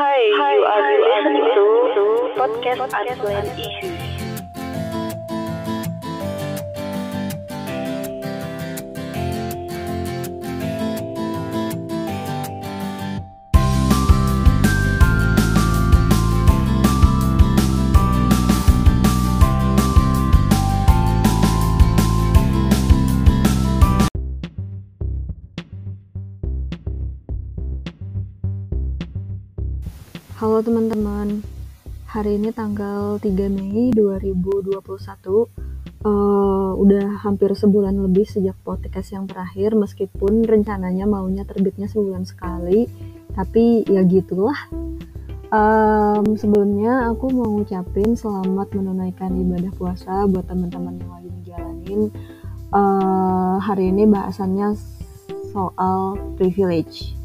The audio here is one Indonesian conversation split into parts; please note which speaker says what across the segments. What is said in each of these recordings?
Speaker 1: Hi, you are listening to podcast Unplanned Issues.
Speaker 2: Halo teman-teman, hari ini tanggal 3 Mei 2021 uh, Udah hampir sebulan lebih sejak podcast yang terakhir Meskipun rencananya maunya terbitnya sebulan sekali. Tapi ya gitulah. Um, Sebelumnya aku mau ngucapin selamat menunaikan ibadah puasa buat teman-teman yang lagi menjalanin uh, Hari ini bahasannya soal privilege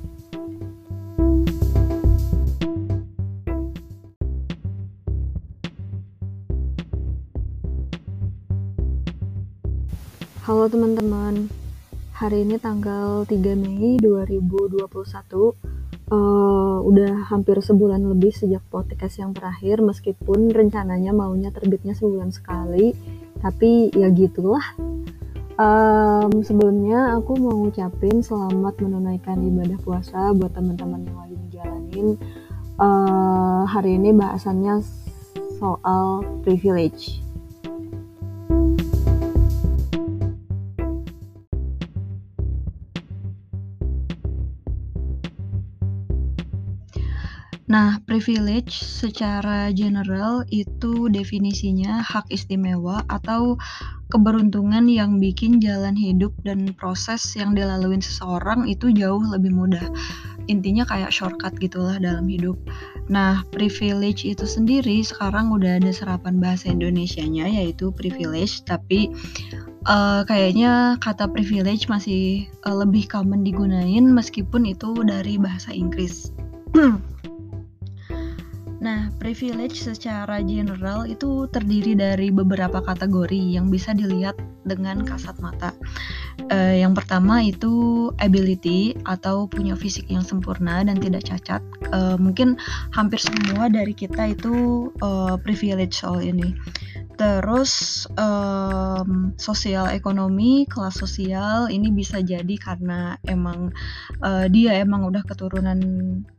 Speaker 2: Halo teman-teman, hari ini tanggal 3 Mei 2021 uh, Udah hampir sebulan lebih sejak podcast yang terakhir Meskipun rencananya maunya terbitnya sebulan sekali. Tapi ya gitulah. Um, Sebelumnya aku mau ngucapin selamat menunaikan ibadah puasa buat teman-teman yang lagi menjalanin uh, Hari ini bahasannya soal privilege privilege secara general itu definisinya hak istimewa atau keberuntungan yang bikin jalan hidup dan proses yang dilalui seseorang itu jauh lebih mudah. Intinya kayak shortcut gitulah dalam hidup. Nah, privilege itu sendiri sekarang udah ada serapan bahasa Indonesianya yaitu privilege, tapi uh, kayaknya kata privilege masih uh, lebih common digunain meskipun itu dari bahasa Inggris. Nah, privilege secara general itu terdiri dari beberapa kategori yang bisa dilihat dengan kasat mata. Uh, yang pertama itu ability atau punya fisik yang sempurna dan tidak cacat. Uh, mungkin hampir semua dari kita itu uh, privilege soal ini. Terus um, sosial ekonomi, kelas sosial ini bisa jadi karena emang uh, dia emang udah keturunan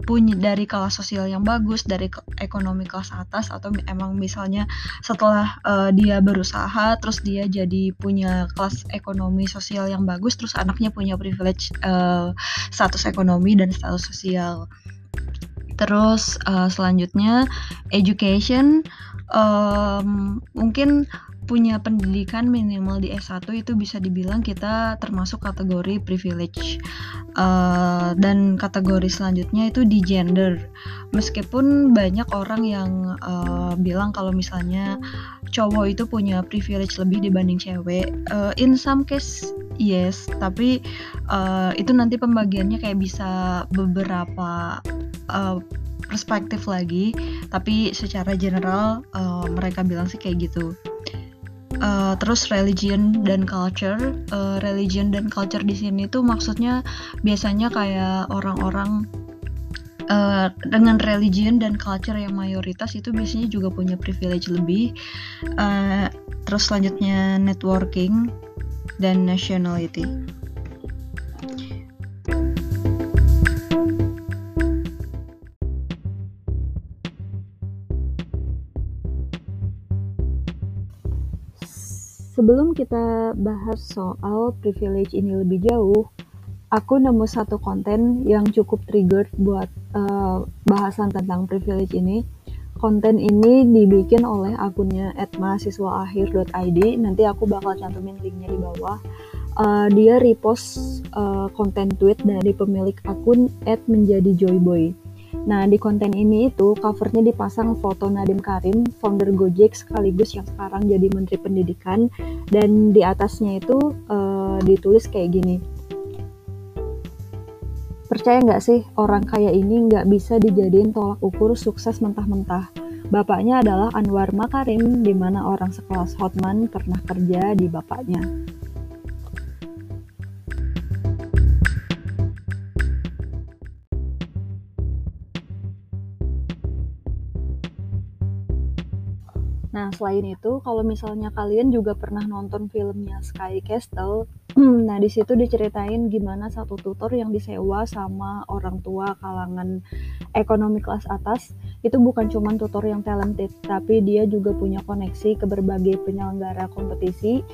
Speaker 2: punya dari kelas sosial yang bagus, dari ke ekonomi kelas atas atau emang misalnya setelah uh, dia berusaha terus dia jadi punya kelas ekonomi sosial yang bagus, terus anaknya punya privilege uh, status ekonomi dan status sosial. Terus uh, selanjutnya education um, mungkin punya pendidikan minimal di S1 itu bisa dibilang kita termasuk kategori privilege. Uh, dan kategori selanjutnya itu di gender. Meskipun banyak orang yang uh, bilang kalau misalnya cowok itu punya privilege lebih dibanding cewek uh, in some case yes. Tapi uh, itu nanti pembagiannya kayak bisa beberapa uh, perspektif lagi. Tapi secara general uh, mereka bilang sih kayak gitu uh, terus religion dan culture uh, religion dan culture di sini tuh maksudnya biasanya kayak orang-orang Uh, dengan religion dan culture yang mayoritas itu biasanya juga punya privilege lebih. Uh, terus selanjutnya networking dan nationality. Sebelum kita bahas soal privilege ini lebih jauh, aku nemu satu konten yang cukup trigger buat uh, bahasan tentang privilege ini. Konten ini dibikin oleh akunnya @mahasiswaakhir.id. Nanti aku bakal cantumin linknya di bawah. Uh, dia repost uh, konten tweet dari pemilik akun @menjadijoyboy. Nah, di konten ini itu covernya dipasang foto Nadiem Karim, founder Gojek sekaligus yang sekarang jadi Menteri Pendidikan, dan di atasnya itu uh, ditulis kayak gini. Percaya nggak sih orang kaya ini nggak bisa dijadiin tolak ukur sukses mentah-mentah? Bapaknya adalah Anwar Makarim, di mana orang sekelas Hotman pernah kerja di bapaknya. Selain itu, kalau misalnya kalian juga pernah nonton filmnya Sky Castle, nah di situ diceritain gimana satu tutor yang disewa sama orang tua kalangan ekonomi kelas atas. Itu bukan cuma tutor yang talented, tapi dia juga punya koneksi ke berbagai penyelenggara kompetisi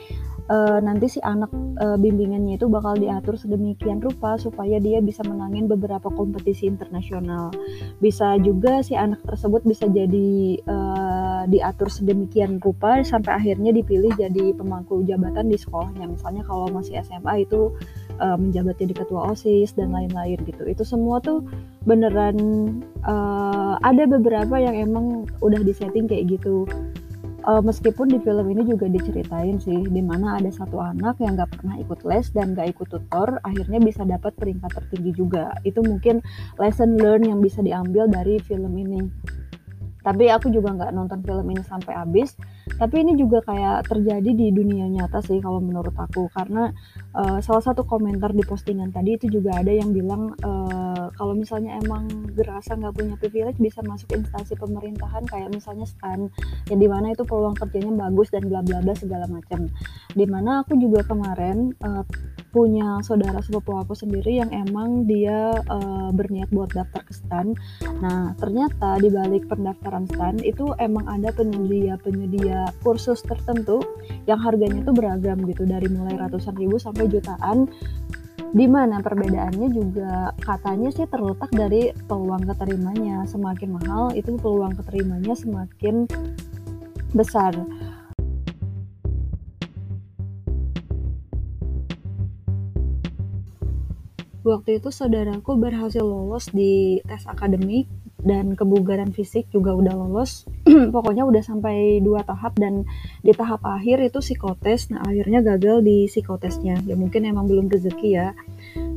Speaker 2: uh, nanti si anak uh, bimbingannya itu bakal diatur sedemikian rupa supaya dia bisa menangin beberapa kompetisi internasional. Bisa juga si anak tersebut bisa jadi uh, diatur sedemikian rupa sampai akhirnya dipilih jadi pemangku jabatan di sekolahnya. Misalnya kalau masih SMA itu uh, menjabat jadi ketua OSIS dan lain-lain gitu. Itu semua tuh beneran uh, ada beberapa yang emang udah disetting kayak gitu uh, meskipun di film ini juga diceritain sih di mana ada satu anak yang gak pernah ikut les dan gak ikut tutor akhirnya bisa dapat peringkat tertinggi juga. Itu mungkin lesson learn yang bisa diambil dari film ini. Tapi aku juga nggak nonton film ini sampai habis tapi ini juga kayak terjadi di dunia nyata sih kalau menurut aku karena uh, salah satu komentar di postingan tadi itu juga ada yang bilang uh, kalau misalnya emang gerasa nggak punya privilege bisa masuk instansi pemerintahan kayak misalnya stan yang di mana itu peluang kerjanya bagus dan bla bla bla segala macam di mana aku juga kemarin uh, punya saudara sepupu aku sendiri yang emang dia uh, berniat buat daftar ke STAN. Nah, ternyata di balik pendaftaran STAN itu emang ada kursus tertentu yang harganya tuh beragam gitu dari mulai ratusan ribu sampai jutaan. Di mana perbedaannya juga katanya sih terletak dari peluang keterimanya. Semakin mahal itu peluang keterimanya semakin besar. waktu itu saudaraku berhasil lolos di tes akademik dan kebugaran fisik juga udah lolos pokoknya udah sampai dua tahap dan di tahap akhir itu psikotes nah akhirnya gagal di psikotesnya. Ya mungkin emang belum rezeki ya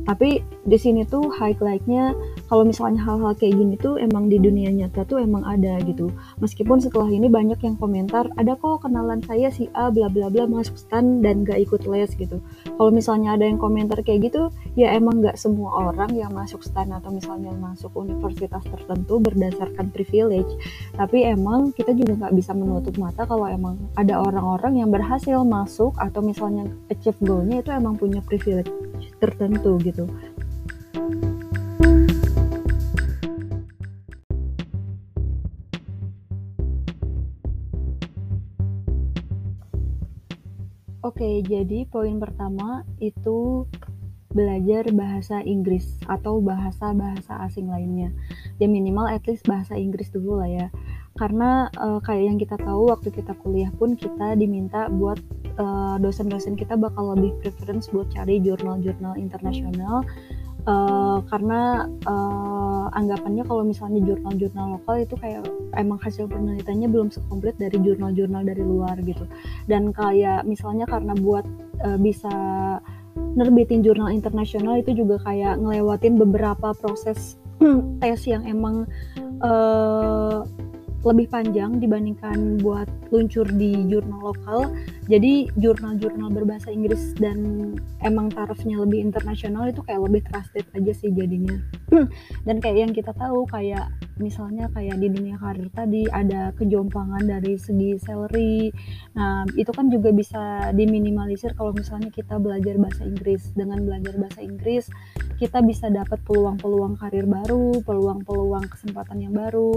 Speaker 2: tapi di sini tuh highlightnya kalau misalnya hal-hal kayak gini tuh emang di dunia nyata tuh emang ada gitu. Meskipun setelah ini banyak yang komentar ada kok kenalan saya si A bla bla bla masuk stan dan gak ikut les gitu. Kalau misalnya ada yang komentar kayak gitu ya emang gak semua orang yang masuk stan atau misalnya masuk universitas tertentu berdasarkan privilege. Tapi emang kita juga nggak bisa menutup mata kalau emang ada orang-orang yang berhasil masuk atau misalnya achieve goalnya itu emang punya privilege tertentu gitu Oke, jadi poin pertama itu belajar bahasa Inggris atau bahasa-bahasa asing lainnya. Ya minimal at least bahasa Inggris dulu lah ya. Karena uh, kayak yang kita tahu waktu kita kuliah pun kita diminta buat uh, dosen-dosen kita bakal lebih preference buat cari jurnal-jurnal internasional. Uh, karena uh, anggapannya kalau misalnya jurnal-jurnal lokal itu kayak emang hasil penelitiannya belum sekomplit dari jurnal-jurnal dari luar gitu. Dan kayak misalnya karena buat uh, bisa nerbitin jurnal internasional itu juga kayak ngelewatin beberapa proses tes yang emang uh, lebih panjang dibandingkan buat luncur di jurnal lokal. Jadi jurnal-jurnal berbahasa Inggris dan emang tarafnya lebih internasional itu kayak lebih trusted aja sih jadinya. dan kayak yang kita tahu kayak misalnya kayak di dunia karir tadi ada kejompangan dari segi salary. Nah, itu kan juga bisa diminimalisir kalau misalnya kita belajar bahasa Inggris. Dengan belajar bahasa Inggris, kita bisa dapat peluang-peluang karir baru, peluang-peluang kesempatan yang baru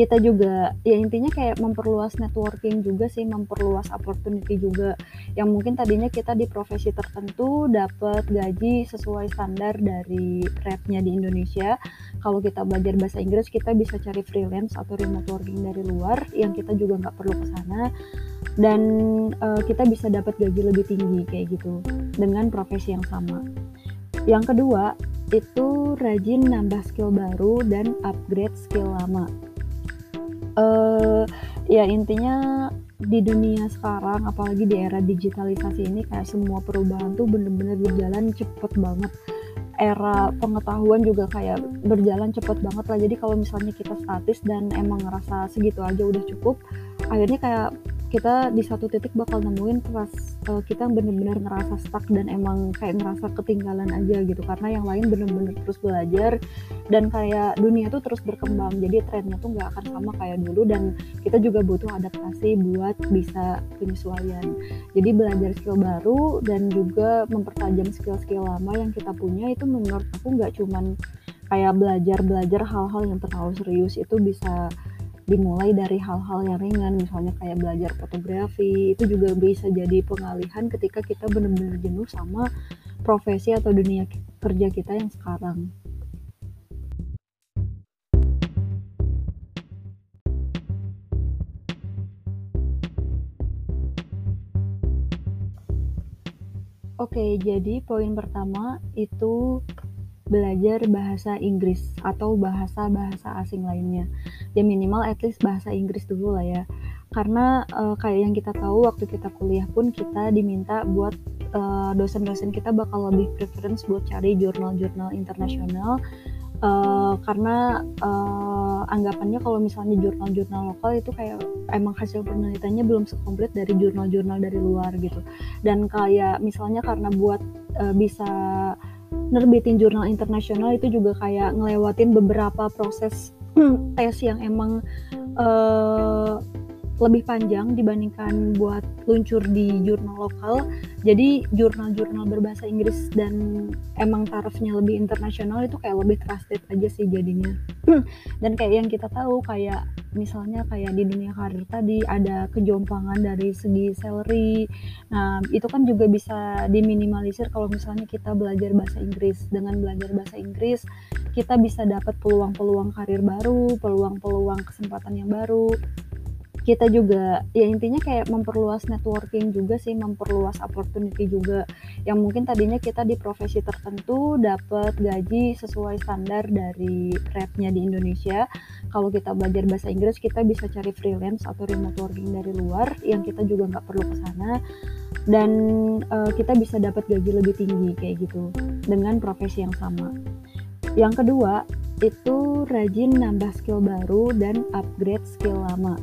Speaker 2: kita juga ya intinya kayak memperluas networking juga sih memperluas opportunity juga. Yang mungkin tadinya kita di profesi tertentu dapat gaji sesuai standar dari rate-nya di Indonesia. Kalau kita belajar bahasa Inggris kita bisa cari freelance atau remote working dari luar yang kita juga nggak perlu ke sana. Dan uh, kita bisa dapat gaji lebih tinggi kayak gitu dengan profesi yang sama. Yang kedua itu rajin nambah skill baru dan upgrade skill lama uh, ya intinya di dunia sekarang apalagi di era digitalisasi ini kayak semua perubahan tuh bener-bener berjalan cepet banget. Era pengetahuan juga kayak berjalan cepet banget lah. Jadi kalau misalnya kita statis dan emang ngerasa segitu aja udah cukup akhirnya kayak
Speaker 3: kita di satu titik bakal nemuin pas uh, kita bener-bener ngerasa stuck dan emang kayak ngerasa ketinggalan aja gitu. Karena yang lain bener-bener terus belajar dan kayak dunia tuh terus berkembang. Jadi trennya tuh nggak akan sama kayak dulu dan kita juga butuh adaptasi buat bisa penyesuaian. Jadi belajar skill baru dan juga mempertajam skill-skill lama yang kita punya itu menurut aku nggak cuman kayak belajar belajar hal-hal yang terlalu serius itu bisa dimulai dari hal-hal yang ringan misalnya kayak belajar fotografi itu juga bisa jadi pengalihan ketika kita benar-benar jenuh sama profesi atau dunia kerja kita yang sekarang. Oke, jadi poin pertama itu belajar bahasa Inggris atau bahasa-bahasa asing lainnya. Ya minimal at least bahasa Inggris dulu lah ya. Karena uh, kayak yang kita tahu waktu kita kuliah pun kita diminta buat uh, dosen-dosen kita bakal lebih preference buat cari jurnal-jurnal internasional uh, karena uh, anggapannya kalau misalnya jurnal-jurnal lokal itu kayak emang hasil penelitiannya belum sekomplit dari jurnal-jurnal dari luar gitu dan kayak misalnya karena buat uh, bisa nerbitin jurnal internasional itu juga kayak ngelewatin beberapa proses tes yang emang uh, lebih panjang dibandingkan buat luncur di jurnal lokal. Jadi jurnal-jurnal berbahasa Inggris dan emang tarafnya lebih internasional itu kayak lebih trusted aja sih jadinya. dan kayak yang kita tahu kayak misalnya kayak di dunia karir tadi ada kejompangan dari segi salary. Nah, itu kan juga bisa diminimalisir kalau misalnya kita belajar bahasa Inggris. Dengan belajar bahasa Inggris, kita bisa dapat peluang-peluang karir baru, peluang-peluang kesempatan yang baru kita juga ya intinya kayak memperluas networking juga sih memperluas opportunity juga. Yang mungkin tadinya kita di profesi tertentu dapat gaji sesuai standar dari rate-nya di Indonesia. Kalau kita belajar bahasa Inggris kita bisa cari freelance atau remote working dari luar yang kita juga nggak perlu ke sana. Dan uh, kita bisa dapat gaji lebih tinggi kayak gitu dengan profesi yang sama. Yang kedua itu rajin nambah skill baru dan upgrade skill lama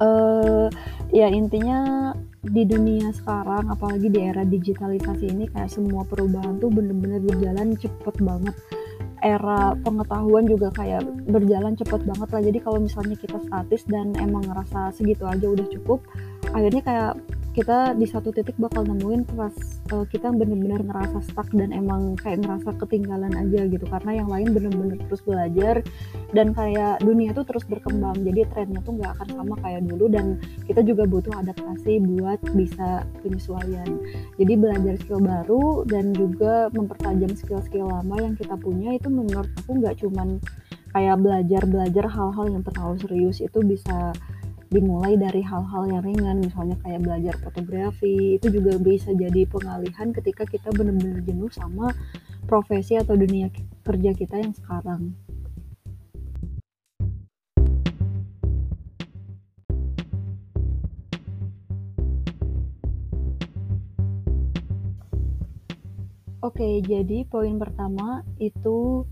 Speaker 3: uh, ya intinya di dunia sekarang apalagi di era digitalisasi ini kayak semua perubahan tuh bener-bener berjalan cepet banget. Era pengetahuan juga kayak berjalan cepet banget lah. Jadi kalau misalnya kita statis dan emang ngerasa segitu aja udah cukup akhirnya kayak kita di satu titik bakal nemuin pas uh, kita bener-bener ngerasa stuck dan emang kayak ngerasa ketinggalan aja gitu. Karena yang lain bener-bener terus belajar dan kayak dunia tuh terus berkembang. Jadi trennya tuh nggak akan sama kayak dulu dan kita juga butuh adaptasi buat bisa penyesuaian. Jadi belajar skill baru dan juga mempertajam skill-skill lama yang kita punya itu menurut aku nggak cuman kayak belajar belajar hal-hal yang terlalu serius itu bisa dimulai dari hal-hal yang ringan misalnya kayak belajar fotografi itu juga bisa jadi pengalihan ketika kita benar-benar jenuh sama profesi atau dunia kerja kita yang sekarang. Oke, jadi poin pertama itu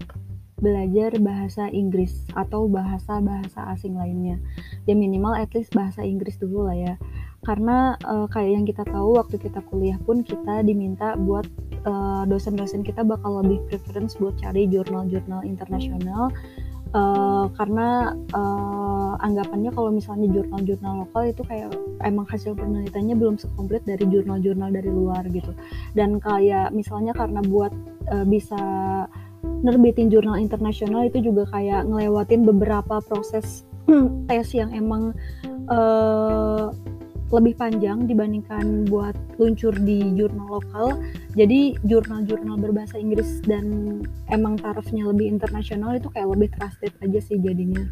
Speaker 3: belajar bahasa Inggris atau bahasa-bahasa asing lainnya. Ya minimal at least bahasa Inggris dulu lah ya. Karena uh, kayak yang kita tahu waktu kita kuliah pun kita diminta buat uh, dosen-dosen kita bakal lebih preference buat cari jurnal-jurnal internasional uh, karena uh, anggapannya kalau misalnya jurnal-jurnal lokal itu kayak emang hasil penelitiannya belum sekomplit dari jurnal-jurnal dari luar gitu dan kayak misalnya karena buat uh, bisa nerbitin jurnal internasional itu juga kayak ngelewatin beberapa proses tes yang emang uh, lebih panjang dibandingkan buat luncur di jurnal lokal. Jadi jurnal-jurnal berbahasa Inggris dan emang tarafnya lebih internasional itu kayak lebih trusted aja sih jadinya.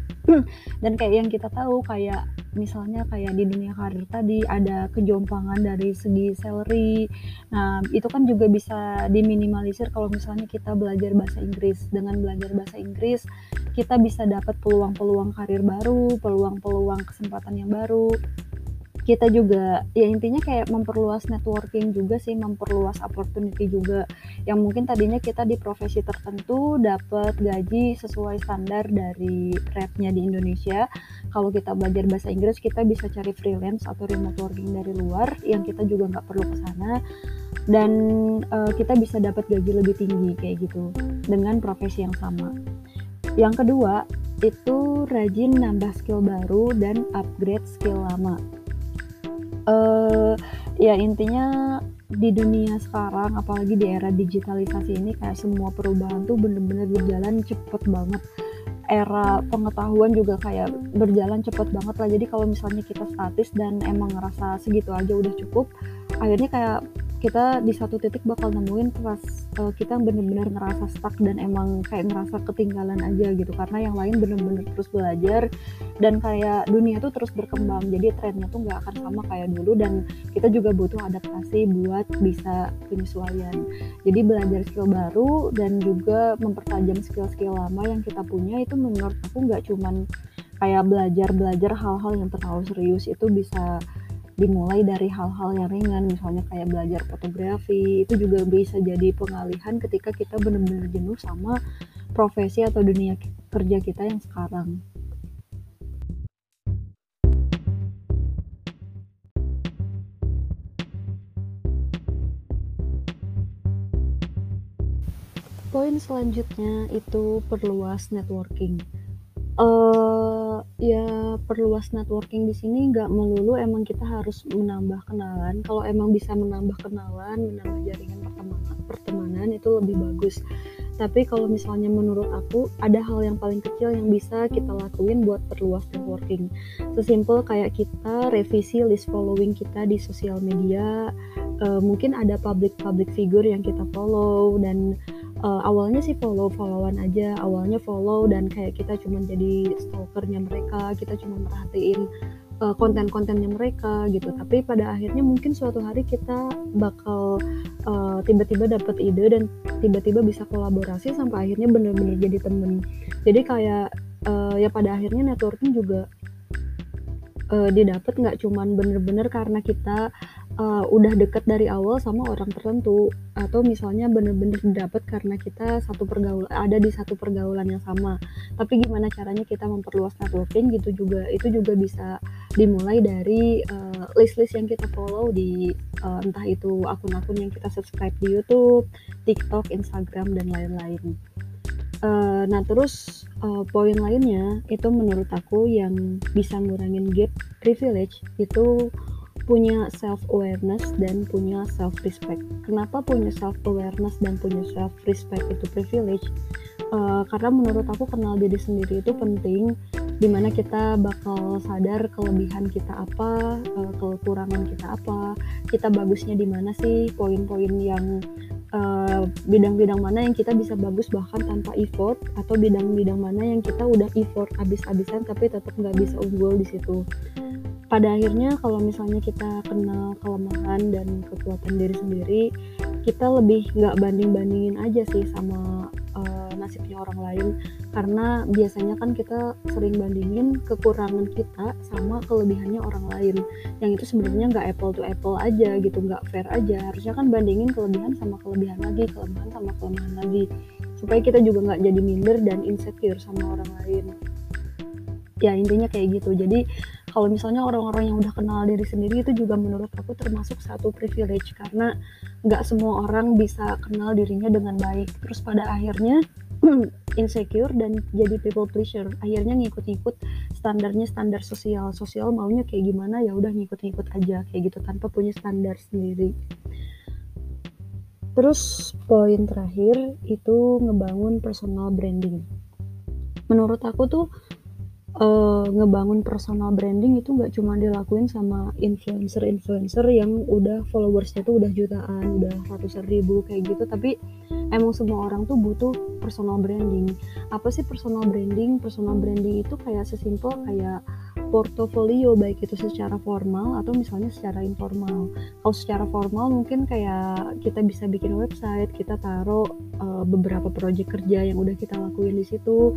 Speaker 3: dan kayak yang kita tahu kayak misalnya kayak di dunia karir tadi ada kejompangan dari segi salary. Nah, itu kan juga bisa diminimalisir kalau misalnya kita belajar bahasa Inggris. Dengan belajar bahasa Inggris, kita bisa dapat peluang-peluang karir baru, peluang-peluang kesempatan yang baru kita juga ya intinya kayak memperluas networking juga sih memperluas opportunity juga. Yang mungkin tadinya kita di profesi tertentu dapat gaji sesuai standar dari rate-nya di Indonesia. Kalau kita belajar bahasa Inggris kita bisa cari freelance atau remote working dari luar yang kita juga nggak perlu ke sana. Dan uh, kita bisa dapat gaji lebih tinggi kayak gitu dengan profesi yang sama. Yang kedua itu rajin nambah skill baru dan upgrade skill lama uh, ya intinya di dunia sekarang apalagi di era digitalisasi ini kayak semua perubahan tuh bener-bener berjalan cepet banget. Era pengetahuan juga kayak berjalan cepet banget lah. Jadi kalau misalnya kita statis dan emang ngerasa segitu aja udah cukup akhirnya kayak kita di satu titik bakal nemuin pas uh, kita bener-bener ngerasa stuck dan emang kayak ngerasa ketinggalan aja gitu. Karena yang lain bener-bener terus belajar dan kayak dunia tuh terus berkembang. Jadi trennya tuh nggak akan sama kayak dulu dan kita juga butuh adaptasi buat bisa penyesuaian. Jadi belajar skill baru dan juga mempertajam skill-skill lama yang kita punya itu menurut aku nggak cuman kayak belajar-belajar hal-hal yang terlalu serius itu bisa dimulai dari hal-hal yang ringan misalnya kayak belajar fotografi itu juga bisa jadi pengalihan ketika kita benar-benar jenuh sama profesi atau dunia kerja kita yang sekarang Poin selanjutnya itu perluas networking. Uh, ya perluas networking di sini nggak melulu emang kita harus menambah kenalan. Kalau emang bisa menambah kenalan, menambah jaringan pertemanan, pertemanan itu lebih bagus. Tapi kalau misalnya menurut aku ada hal yang paling kecil yang bisa kita lakuin buat perluas networking. Sesimpel kayak kita revisi list following kita di sosial media. Uh, mungkin ada public public figure yang kita follow dan uh, awalnya sih follow followan aja awalnya follow dan kayak kita cuma jadi stalkernya mereka kita cuma merhatiin uh, konten-kontennya mereka gitu. Tapi pada akhirnya mungkin suatu hari kita bakal uh, tiba-tiba dapat ide dan tiba-tiba bisa kolaborasi sampai akhirnya bener-bener jadi temen. Jadi kayak uh, ya pada akhirnya networking juga uh, didapat nggak cuman bener-bener karena kita uh, udah deket dari awal sama orang tertentu. Atau misalnya bener-bener dapat karena kita satu pergaulan ada di satu pergaulan yang sama. Tapi gimana caranya kita memperluas networking gitu juga. Itu juga bisa dimulai dari uh, list-list yang kita follow di uh, entah itu akun-akun yang kita subscribe di YouTube, TikTok, Instagram dan lain-lain. Uh, nah terus uh, poin lainnya itu menurut aku yang bisa ngurangin gap privilege itu punya self awareness dan punya self respect. Kenapa punya self awareness dan punya self respect itu privilege? Uh, karena menurut aku kenal diri sendiri itu penting di mana kita bakal sadar kelebihan kita apa, uh, kekurangan kita apa, kita bagusnya di mana sih, poin-poin yang bidang bidang-bidang mana yang kita bisa bagus bahkan tanpa effort atau bidang-bidang mana yang kita udah effort abis-abisan tapi tetap nggak bisa unggul di situ pada akhirnya kalau misalnya kita kenal kelemahan dan kekuatan diri sendiri kita lebih nggak banding bandingin aja sih sama uh, nasibnya orang lain. Karena biasanya kan kita sering bandingin kekurangan kita sama kelebihannya orang lain. Yang itu sebenarnya nggak apple to apple aja gitu nggak fair aja. Harusnya kan bandingin kelebihan sama kelebihan lagi kelemahan sama kelemahan lagi. Supaya kita juga nggak jadi minder dan insecure sama orang lain. Ya intinya kayak gitu. Jadi kalau misalnya orang-orang yang udah kenal diri sendiri itu juga menurut aku termasuk satu privilege. Karena nggak semua orang bisa kenal dirinya dengan baik. Terus pada akhirnya insecure dan jadi people pleaser. Akhirnya ngikut-ngikut standarnya standar sosial. Sosial maunya kayak gimana ya udah ngikut-ngikut aja. Kayak gitu tanpa punya standar sendiri. Terus poin terakhir itu ngebangun personal branding. Menurut aku tuh uh, ngebangun personal branding itu nggak cuma dilakuin sama influencer-influencer yang udah followersnya tuh udah jutaan, udah ratusan ribu kayak gitu, tapi emang semua orang tuh butuh personal branding. Apa sih personal branding? Personal branding itu kayak sesimpel kayak portofolio baik itu secara formal atau misalnya secara informal. Kalau secara formal mungkin kayak kita bisa bikin website, kita taruh uh, beberapa proyek kerja yang udah kita lakuin di situ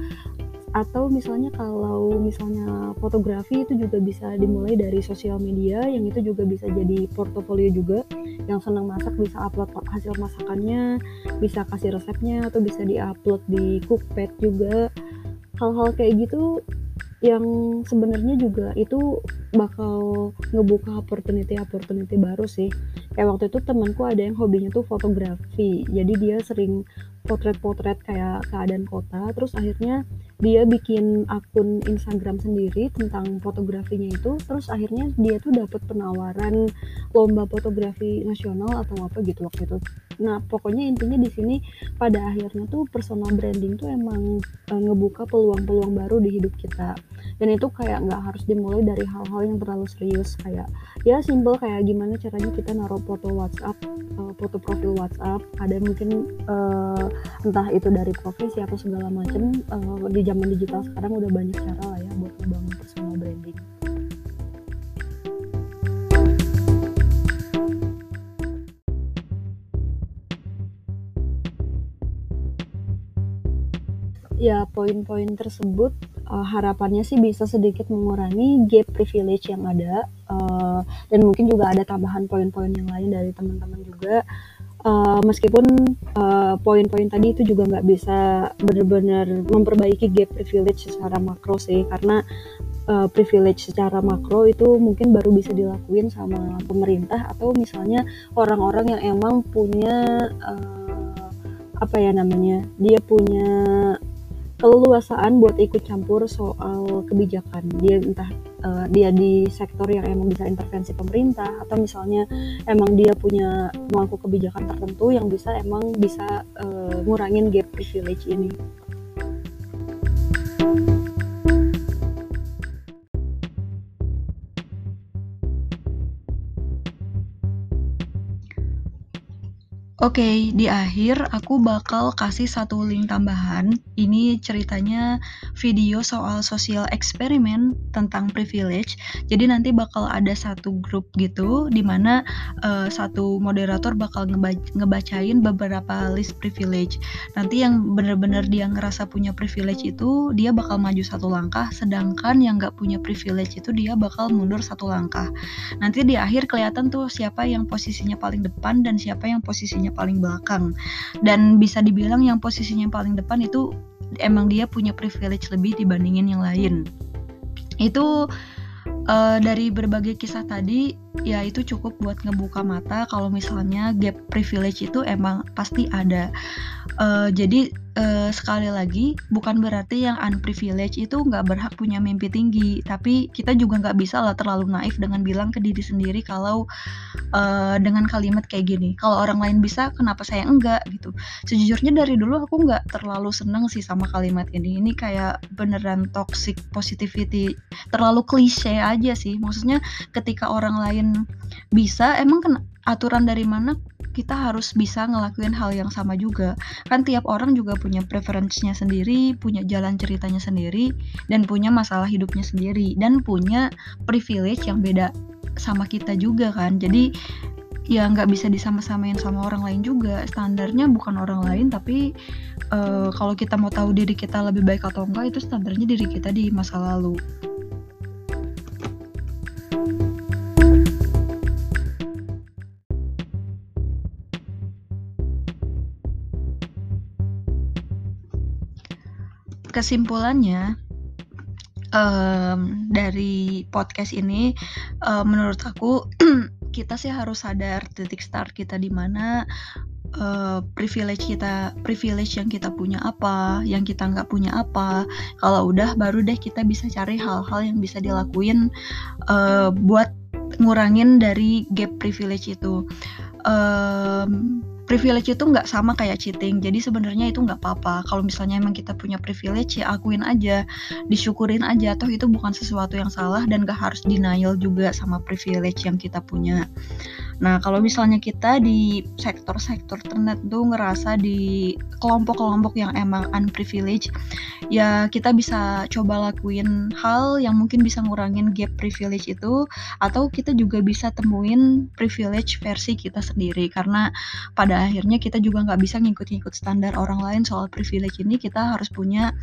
Speaker 3: atau misalnya kalau misalnya fotografi itu juga bisa dimulai dari sosial media yang itu juga bisa jadi portofolio juga. Yang senang masak bisa upload hasil masakannya bisa kasih resepnya atau bisa diupload di cookpad juga. Hal-hal kayak gitu yang sebenarnya juga itu bakal ngebuka opportunity opportunity baru sih. Kayak waktu itu temanku ada yang hobinya tuh fotografi. Jadi dia sering potret-potret kayak keadaan kota terus akhirnya dia bikin akun Instagram sendiri tentang fotografinya itu terus akhirnya dia tuh dapat penawaran lomba fotografi nasional atau apa gitu waktu itu nah pokoknya intinya di sini pada akhirnya tuh personal branding tuh emang e, ngebuka peluang-peluang baru di hidup kita dan itu kayak nggak harus dimulai dari hal-hal yang terlalu serius kayak ya simple kayak gimana caranya kita naruh foto WhatsApp uh, foto profil WhatsApp ada mungkin uh, entah itu dari profesi atau segala macam uh, di zaman digital sekarang udah banyak cara lah ya buat membangun personal branding. Ya, poin-poin tersebut uh, harapannya sih bisa sedikit mengurangi gap privilege yang ada uh, dan mungkin juga ada tambahan poin-poin yang lain dari teman-teman juga. Uh, meskipun uh, poin-poin tadi itu juga nggak bisa benar-benar memperbaiki gap privilege secara makro sih karena uh, privilege secara makro itu mungkin baru bisa dilakuin sama pemerintah atau misalnya orang-orang yang emang punya uh, apa ya namanya dia punya keleluasaan buat ikut campur soal kebijakan dia entah uh, dia di sektor yang emang bisa intervensi pemerintah atau misalnya emang dia punya mangku kebijakan tertentu yang bisa emang bisa uh, ngurangin gap privilege ini.
Speaker 2: Oke, okay, di akhir aku bakal kasih satu link tambahan. Ini ceritanya video soal sosial eksperimen tentang privilege. Jadi nanti bakal ada satu grup gitu, di mana uh, satu moderator bakal ngebacain beberapa list privilege. Nanti yang bener-bener dia ngerasa punya privilege itu, dia bakal maju satu langkah, sedangkan yang nggak punya privilege itu dia bakal mundur satu langkah. Nanti di akhir kelihatan tuh siapa yang posisinya paling depan dan siapa yang posisinya paling belakang. Dan bisa dibilang yang posisinya paling depan itu emang dia punya privilege lebih dibandingin yang lain. Itu uh, dari berbagai kisah tadi ya itu cukup buat ngebuka mata. Kalau misalnya gap privilege itu emang pasti ada. Uh, jadi uh, sekali lagi bukan berarti yang unprivileged itu nggak berhak punya mimpi tinggi. Tapi kita juga nggak bisa lah terlalu naif dengan bilang ke diri sendiri kalau uh, dengan kalimat kayak gini. Kalau orang lain bisa kenapa saya enggak gitu. Sejujurnya dari dulu aku nggak terlalu seneng sih sama kalimat ini. Ini kayak beneran toxic positivity. Terlalu klise aja sih. Maksudnya ketika orang lain bisa emang kan aturan dari mana kita harus bisa ngelakuin hal yang sama juga. Kan tiap orang juga punya preferensinya sendiri, punya jalan ceritanya sendiri, dan punya masalah hidupnya sendiri, dan punya privilege yang beda sama kita juga kan. Jadi ya nggak bisa disama-samain sama orang lain juga standarnya bukan orang lain tapi uh, kalau kita mau tahu diri kita lebih baik atau enggak itu standarnya diri kita di masa lalu kesimpulannya um, dari podcast ini um, menurut aku kita sih harus sadar titik start kita di mana uh, privilege kita privilege yang kita punya apa yang kita nggak punya apa. Kalau udah baru deh kita bisa cari hal-hal yang bisa dilakuin uh, buat ngurangin dari gap privilege itu. Um, privilege itu nggak sama kayak cheating. Jadi sebenarnya itu nggak apa-apa. Kalau misalnya emang kita punya privilege ya akuin aja. Disyukurin aja toh itu bukan sesuatu yang salah dan gak harus denial juga sama privilege yang kita punya Nah, kalau misalnya kita di sektor-sektor tertentu ngerasa di kelompok-kelompok yang emang unprivileged, ya kita bisa coba lakuin hal yang mungkin bisa ngurangin gap privilege itu, atau kita juga bisa temuin privilege versi kita sendiri. Karena pada akhirnya kita juga nggak bisa ngikut-ngikut standar orang lain soal privilege ini, kita harus punya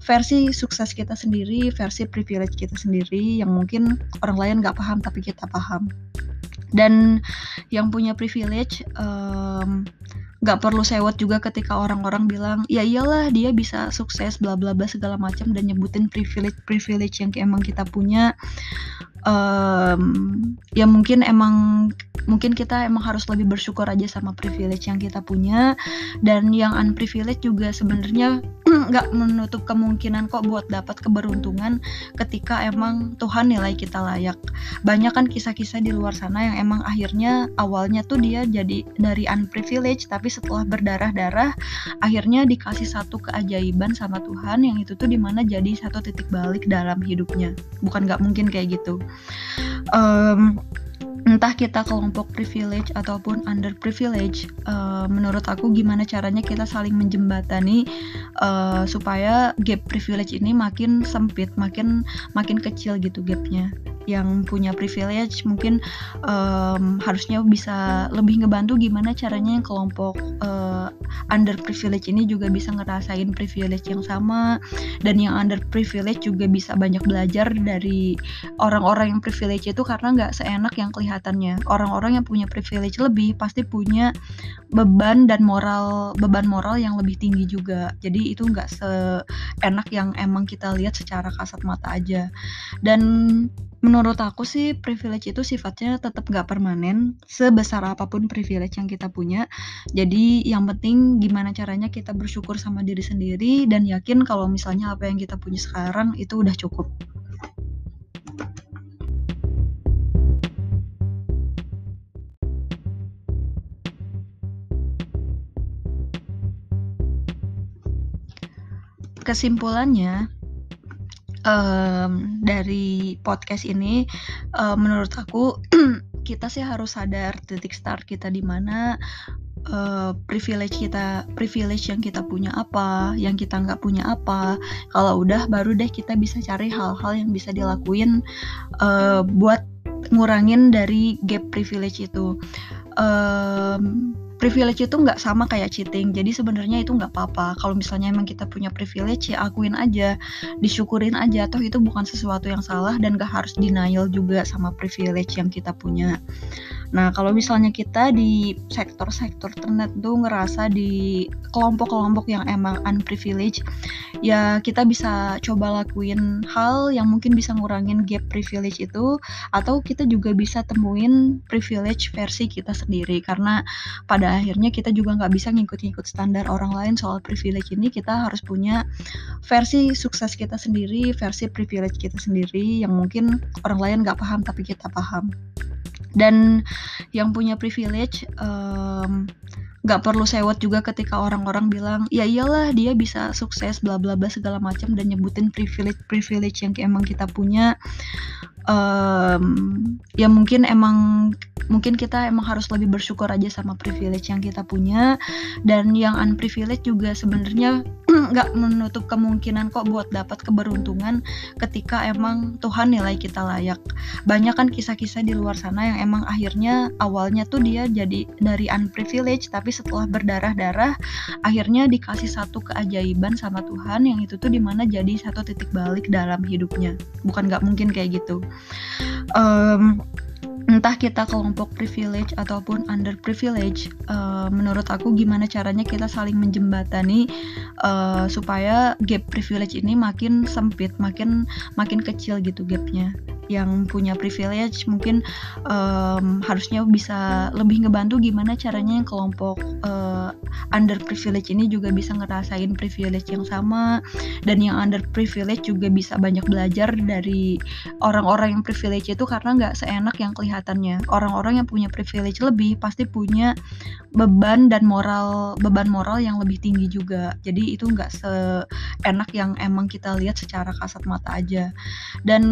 Speaker 2: versi sukses kita sendiri, versi privilege kita sendiri yang mungkin orang lain nggak paham tapi kita paham dan yang punya privilege um, nggak perlu sewot juga ketika orang-orang bilang ya iyalah dia bisa sukses bla bla bla segala macam dan nyebutin privilege privilege yang emang kita punya um, ya mungkin emang mungkin kita emang harus lebih bersyukur aja sama privilege yang kita punya. Dan yang unprivilege juga sebenarnya nggak menutup kemungkinan kok buat dapat keberuntungan ketika emang Tuhan nilai kita layak. Banyak kan kisah-kisah di luar sana yang emang akhirnya awalnya tuh dia jadi dari unprivilege tapi setelah berdarah-darah akhirnya dikasih satu keajaiban sama Tuhan yang itu tuh di mana jadi satu titik balik dalam hidupnya. Bukan nggak mungkin kayak gitu um, entah kita kelompok privilege ataupun underprivilege uh, menurut aku gimana caranya kita saling menjembatani uh, supaya gap privilege ini makin sempit makin makin kecil gitu gapnya yang punya privilege mungkin um, harusnya bisa lebih ngebantu gimana caranya yang kelompok uh, under privilege ini juga bisa ngerasain privilege yang sama dan yang under privilege juga bisa banyak belajar dari orang-orang yang privilege itu karena nggak seenak yang kelihatannya. Orang-orang yang punya privilege lebih pasti punya beban dan moral beban moral yang lebih tinggi juga. Jadi itu nggak seenak yang emang kita lihat secara kasat mata aja. Dan menurut aku sih privilege itu sifatnya tetap gak permanen sebesar apa pun privilege yang kita punya. Jadi yang penting gimana caranya kita bersyukur sama diri sendiri dan yakin kalau misalnya apa yang kita punya sekarang itu udah cukup. Kesimpulannya um, dari podcast ini um, menurut aku kita sih harus sadar titik start kita di mana uh, privilege kita privilege yang kita punya apa yang kita nggak punya apa. Kalau udah baru deh kita bisa cari hal-hal yang bisa dilakuin uh, buat ngurangin dari gap privilege itu. Um, privilege itu nggak sama kayak cheating. Jadi sebenarnya itu nggak apa-apa. Kalau misalnya emang kita punya privilege ya akuin aja. Disyukurin aja toh itu bukan sesuatu yang salah dan gak harus denial juga sama privilege yang kita punya Nah, kalau misalnya kita di sektor-sektor tertentu ngerasa di kelompok-kelompok yang emang unprivileged, ya kita bisa coba lakuin hal yang mungkin bisa ngurangin gap privilege itu, atau kita juga bisa temuin privilege versi kita sendiri. Karena pada akhirnya kita juga nggak bisa ngikut-ngikut standar orang lain soal privilege ini, kita harus punya versi sukses kita sendiri, versi privilege kita sendiri yang mungkin orang lain nggak paham tapi kita paham dan yang punya privilege um, nggak perlu sewot juga ketika orang-orang bilang ya iyalah dia bisa sukses bla bla bla segala macam dan nyebutin privilege privilege yang emang kita punya. Um, ya mungkin emang mungkin kita emang harus lebih bersyukur aja sama privilege yang kita punya. Dan yang unprivilege juga sebenarnya nggak menutup kemungkinan kok buat dapat keberuntungan ketika emang Tuhan nilai kita layak. Banyak kan kisah-kisah di luar sana yang emang akhirnya awalnya tuh dia jadi dari unprivilege tapi setelah berdarah-darah akhirnya dikasih satu keajaiban sama Tuhan yang itu tuh di mana jadi satu titik balik dalam hidupnya. Bukan nggak mungkin kayak gitu um, entah kita kelompok privilege ataupun underprivilege, uh, menurut aku gimana caranya kita saling menjembatani uh, supaya gap privilege ini makin sempit, makin makin kecil gitu gapnya. Yang punya privilege mungkin um, harusnya bisa lebih ngebantu gimana caranya yang kelompok uh, under privilege ini juga bisa ngerasain privilege yang sama dan yang under privilege juga bisa banyak belajar dari orang-orang yang privilege itu karena nggak seenak yang kelihatannya. Orang-orang yang punya privilege lebih pasti punya beban dan moral beban moral yang lebih tinggi juga. Jadi itu nggak seenak yang emang kita lihat secara kasat mata aja. Dan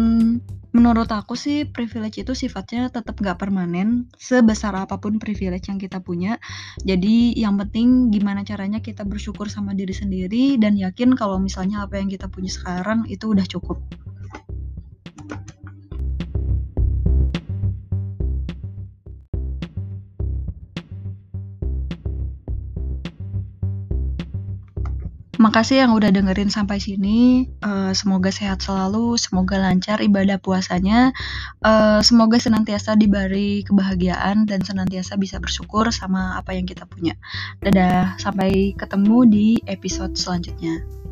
Speaker 2: menurut aku sih privilege itu sifatnya tetap gak permanen sebesar apa pun privilege yang kita punya. Jadi yang penting gimana caranya kita bersyukur sama diri sendiri dan yakin kalau misalnya apa yang kita punya sekarang itu udah cukup Makasih yang udah dengerin sampai sini. Uh, semoga sehat selalu, semoga lancar ibadah puasanya. Uh, semoga senantiasa diberi kebahagiaan dan senantiasa bisa bersyukur sama apa yang kita punya. Dadah, sampai ketemu di episode selanjutnya.